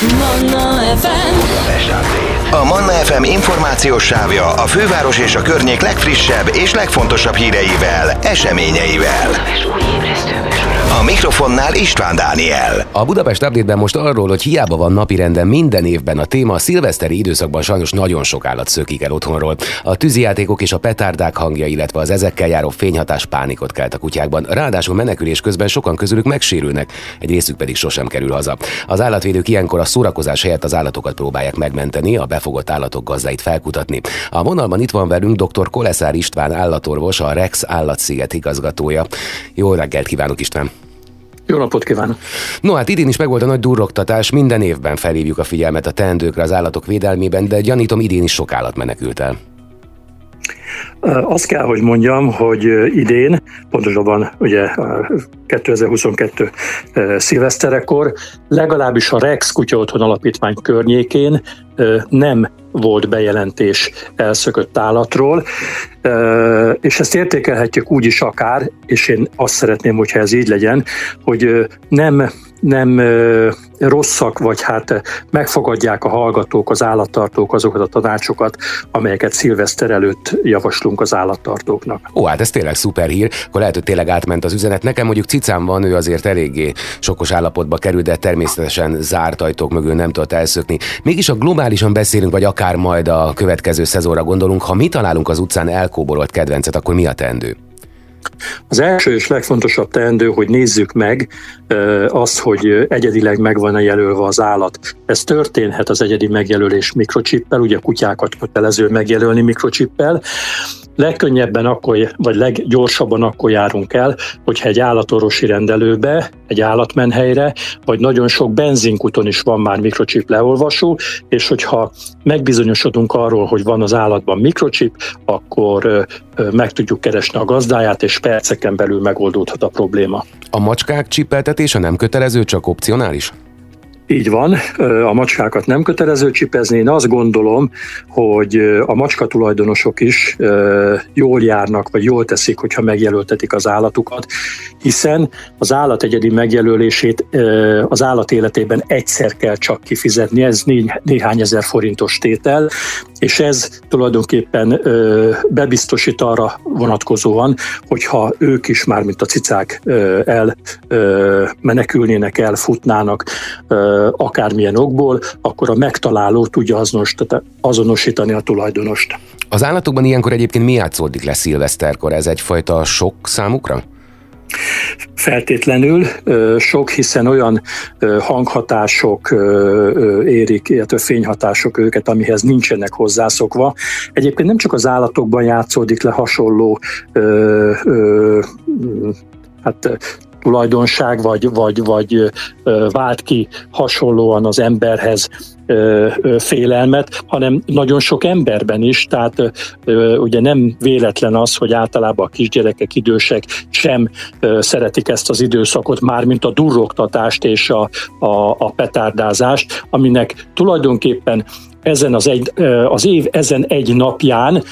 Manna FM A Manna FM információs sávja a főváros és a környék legfrissebb és legfontosabb híreivel, eseményeivel. A mikrofonnál István Dániel. A Budapest update most arról, hogy hiába van napirenden minden évben a téma, a szilveszteri időszakban sajnos nagyon sok állat szökik el otthonról. A tűzijátékok és a petárdák hangja, illetve az ezekkel járó fényhatás pánikot kelt a kutyákban. Ráadásul menekülés közben sokan közülük megsérülnek, egy részük pedig sosem kerül haza. Az állatvédők ilyenkor a szórakozás helyett az állatokat próbálják megmenteni, a befogott állatok gazdáit felkutatni. A vonalban itt van velünk dr. Koleszár István állatorvos, a Rex állatsziget igazgatója. Jó reggelt kívánok István! Jó napot kívánok! No hát idén is megvolt a nagy durrogtatás, minden évben felhívjuk a figyelmet a teendőkre az állatok védelmében, de gyanítom idén is sok állat menekült el. Azt kell, hogy mondjam, hogy idén, pontosabban ugye 2022 szilveszterekor, legalábbis a Rex Kutya Otthon Alapítvány környékén nem volt bejelentés elszökött állatról, és ezt értékelhetjük úgy is akár, és én azt szeretném, hogyha ez így legyen, hogy nem nem rosszak, vagy hát megfogadják a hallgatók, az állattartók azokat a tanácsokat, amelyeket szilveszter előtt javaslunk az állattartóknak. Ó, hát ez tényleg szuper hír, akkor lehet, hogy tényleg átment az üzenet. Nekem mondjuk cicám van, ő azért eléggé sokos állapotba kerül, de természetesen zárt ajtók mögül nem tudott elszökni. Mégis a globálisan beszélünk, vagy akár majd a következő szezonra gondolunk, ha mi találunk az utcán elkóborolt kedvencet, akkor mi a teendő? Az első és legfontosabb teendő, hogy nézzük meg azt, hogy egyedileg megvan-e jelölve az állat. Ez történhet az egyedi megjelölés mikrocsippel, ugye kutyákat kötelező megjelölni mikrocsippel, Legkönnyebben akkor, vagy leggyorsabban akkor járunk el, hogyha egy állatorvosi rendelőbe, egy állatmenhelyre, vagy nagyon sok benzinkuton is van már mikrocsip leolvasó, és hogyha megbizonyosodunk arról, hogy van az állatban mikrocsip, akkor meg tudjuk keresni a gazdáját, és perceken belül megoldódhat a probléma. A macskák csipeltetése nem kötelező, csak opcionális? Így van, a macskákat nem kötelező csipezni. Én azt gondolom, hogy a macska tulajdonosok is jól járnak, vagy jól teszik, hogyha megjelöltetik az állatukat, hiszen az állat egyedi megjelölését az állat életében egyszer kell csak kifizetni, ez néhány ezer forintos tétel, és ez tulajdonképpen bebiztosít arra vonatkozóan, hogyha ők is már, mint a cicák el menekülnének, elfutnának, akármilyen okból, akkor a megtaláló tudja azonosítani a tulajdonost. Az állatokban ilyenkor egyébként mi játszódik le szilveszterkor? Ez egyfajta sok számukra? Feltétlenül sok, hiszen olyan hanghatások érik, illetve fényhatások őket, amihez nincsenek hozzászokva. Egyébként nem csak az állatokban játszódik le hasonló hát tulajdonság, vagy, vagy, vagy vált ki hasonlóan az emberhez félelmet, hanem nagyon sok emberben is, tehát ugye nem véletlen az, hogy általában a kisgyerekek, idősek sem szeretik ezt az időszakot, mármint a durrogtatást és a, a, a petárdázást, aminek tulajdonképpen ezen az, egy, az év ezen egy napján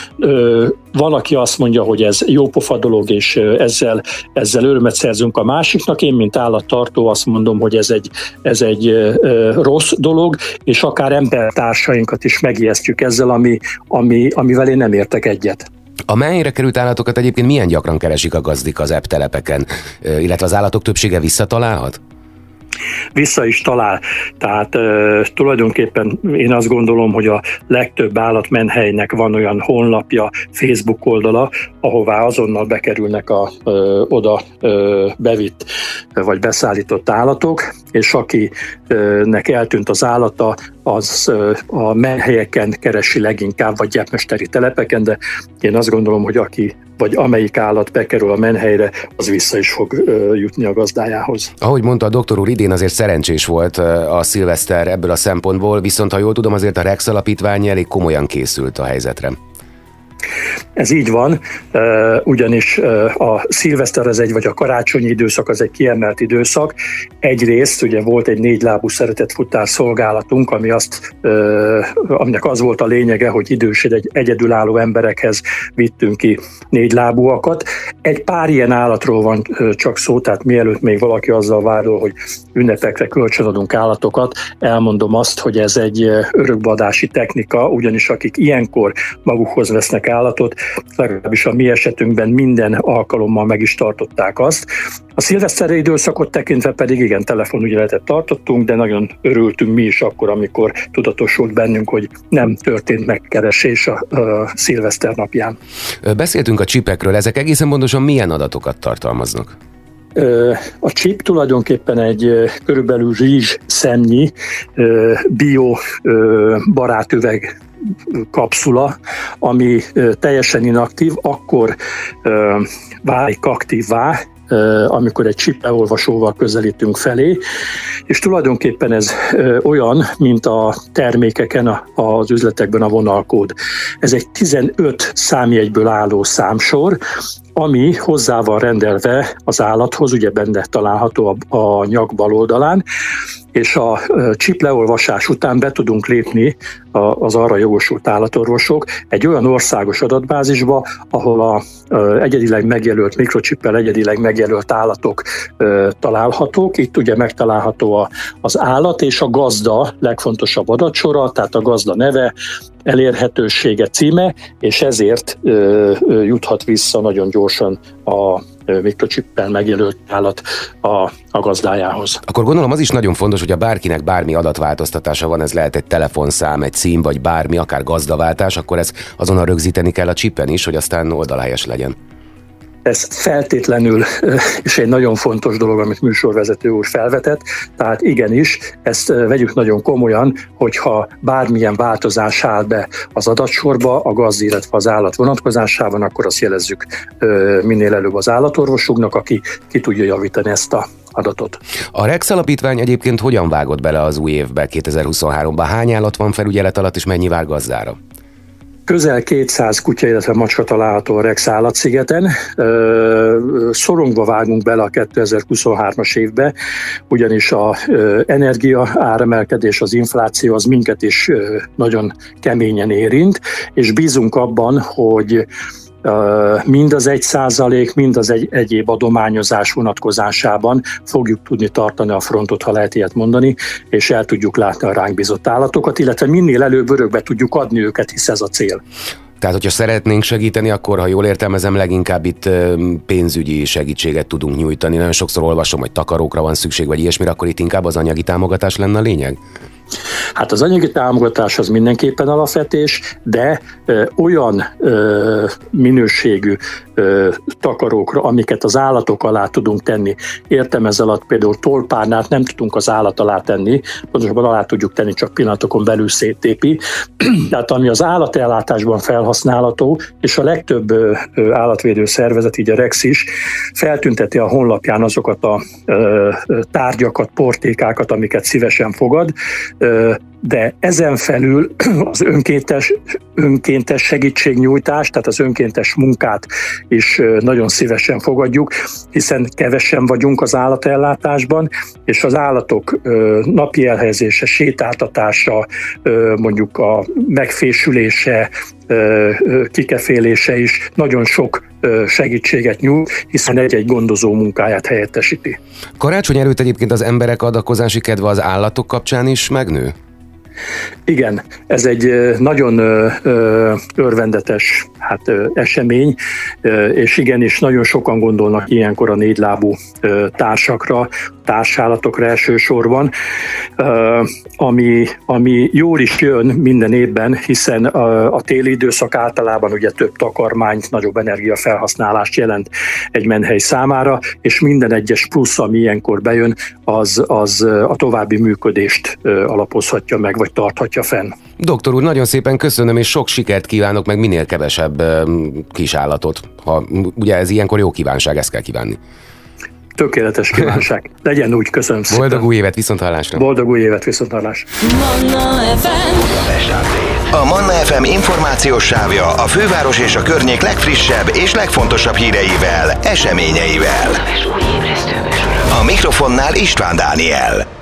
van, aki azt mondja, hogy ez jópofa dolog, és ezzel, ezzel örömet szerzünk a másiknak. Én, mint állattartó azt mondom, hogy ez egy, ez egy rossz dolog, és akár embertársainkat is megijesztjük ezzel, ami, ami, amivel én nem értek egyet. A mennyire került állatokat egyébként milyen gyakran keresik a gazdik az telepeken, illetve az állatok többsége visszatalálhat? Vissza is talál. Tehát e, tulajdonképpen én azt gondolom, hogy a legtöbb állatmenhelynek van olyan honlapja, Facebook oldala, ahová azonnal bekerülnek a e, oda e, bevitt vagy beszállított állatok, és akinek eltűnt az állata, az a menhelyeken keresi leginkább, vagy gyepmesteri telepeken, de én azt gondolom, hogy aki vagy amelyik állat bekerül a menhelyre, az vissza is fog jutni a gazdájához. Ahogy mondta a doktor úr, idén azért szerencsés volt a szilveszter ebből a szempontból, viszont ha jól tudom, azért a Rex alapítvány elég komolyan készült a helyzetre. Ez így van, ugyanis a szilveszter az egy, vagy a karácsonyi időszak az egy kiemelt időszak. Egyrészt ugye volt egy négylábú szeretetfutár szolgálatunk, ami azt, aminek az volt a lényege, hogy idős egy egyedülálló emberekhez vittünk ki négylábúakat. Egy pár ilyen állatról van csak szó, tehát mielőtt még valaki azzal vádol, hogy ünnepekre kölcsönadunk állatokat, elmondom azt, hogy ez egy örökbadási technika, ugyanis akik ilyenkor magukhoz vesznek állatot, legalábbis a mi esetünkben minden alkalommal meg is tartották azt. A szilveszteri időszakot tekintve pedig igen, telefonügyeletet tartottunk, de nagyon örültünk mi is akkor, amikor tudatosult bennünk, hogy nem történt megkeresés a, a szilveszter napján. Beszéltünk a csipekről, ezek egészen pontosan milyen adatokat tartalmaznak? A chip tulajdonképpen egy körülbelül rizs szemnyi bio barátüveg kapszula, ami teljesen inaktív, akkor válik aktívvá, amikor egy chip leolvasóval közelítünk felé, és tulajdonképpen ez olyan, mint a termékeken, az üzletekben a vonalkód. Ez egy 15 számjegyből álló számsor, ami hozzá van rendelve az állathoz, ugye benne található a, a nyak bal oldalán, és a chip leolvasás után be tudunk lépni az arra jogosult állatorvosok egy olyan országos adatbázisba, ahol a egyedileg megjelölt mikrochippel egyedileg megjelölt állatok találhatók. Itt ugye megtalálható az állat és a gazda legfontosabb adatsora, tehát a gazda neve, elérhetősége címe, és ezért juthat vissza nagyon gyorsan a mikrochippel megjelölt állat a, a gazdájához. Akkor gondolom az is nagyon fontos, hogy a bárkinek bármi adatváltoztatása van, ez lehet egy telefonszám, egy cím vagy bármi, akár gazdaváltás, akkor ez azonnal rögzíteni kell a csippen is, hogy aztán oldalhelyes legyen. Ez feltétlenül, és egy nagyon fontos dolog, amit műsorvezető úr felvetett, tehát igenis, ezt vegyük nagyon komolyan, hogyha bármilyen változás áll be az adatsorba, a gazd, illetve az állat vonatkozásában, akkor azt jelezzük minél előbb az állatorvosunknak, aki ki tudja javítani ezt a adatot. A Rex alapítvány egyébként hogyan vágott bele az új évbe 2023-ban? Hány állat van felügyelet alatt, és mennyi vár gazdára? Közel 200 kutya, illetve macska található a Rex állatszigeten. Szorongva vágunk bele a 2023-as évbe, ugyanis a energia áremelkedés, az infláció az minket is nagyon keményen érint, és bízunk abban, hogy mind az egy százalék, mind az egy, egyéb adományozás vonatkozásában fogjuk tudni tartani a frontot, ha lehet ilyet mondani, és el tudjuk látni a ránk bizott állatokat, illetve minél előbb örökbe tudjuk adni őket, hisz ez a cél. Tehát, hogyha szeretnénk segíteni, akkor, ha jól értelmezem, leginkább itt pénzügyi segítséget tudunk nyújtani. Nagyon sokszor olvasom, hogy takarókra van szükség, vagy ilyesmire, akkor itt inkább az anyagi támogatás lenne a lényeg? Hát az anyagi támogatás az mindenképpen alapvetés, de olyan minőségű takarókra, amiket az állatok alá tudunk tenni. Értem ez alatt például tolpárnát nem tudunk az állat alá tenni, pontosabban alá tudjuk tenni, csak pillanatokon belül széttépi. Tehát ami az állatellátásban felhasználható, és a legtöbb állatvédő szervezet, így a Rex is, feltünteti a honlapján azokat a tárgyakat, portékákat, amiket szívesen fogad, de ezen felül az önkéntes, önkéntes segítségnyújtás, tehát az önkéntes munkát is nagyon szívesen fogadjuk, hiszen kevesen vagyunk az állatellátásban, és az állatok napi elhelyezése, sétáltatása, mondjuk a megfésülése, kikefélése is nagyon sok segítséget nyújt, hiszen egy-egy gondozó munkáját helyettesíti. Karácsony előtt egyébként az emberek adakozási kedve az állatok kapcsán is megnő? Igen, ez egy nagyon örvendetes hát, esemény, és igenis nagyon sokan gondolnak ilyenkor a négylábú társakra, társállatokra elsősorban, ami, ami jól is jön minden évben, hiszen a, a téli időszak általában ugye több takarmányt, nagyobb energiafelhasználást jelent egy menhely számára, és minden egyes plusz, ami ilyenkor bejön, az, az a további működést alapozhatja meg, vagy tarthatja fenn. Doktor úr, nagyon szépen köszönöm, és sok sikert kívánok, meg minél kevesebb kisállatot. Ha, ugye ez ilyenkor jó kívánság, ezt kell kívánni. Tökéletes kívánság. Legyen úgy, köszönöm szépen. Boldog új évet, viszont hallásra. Boldog új évet, viszont hallásra. A Manna FM információs sávja a főváros és a környék legfrissebb és legfontosabb híreivel, eseményeivel. A mikrofonnál István Dániel.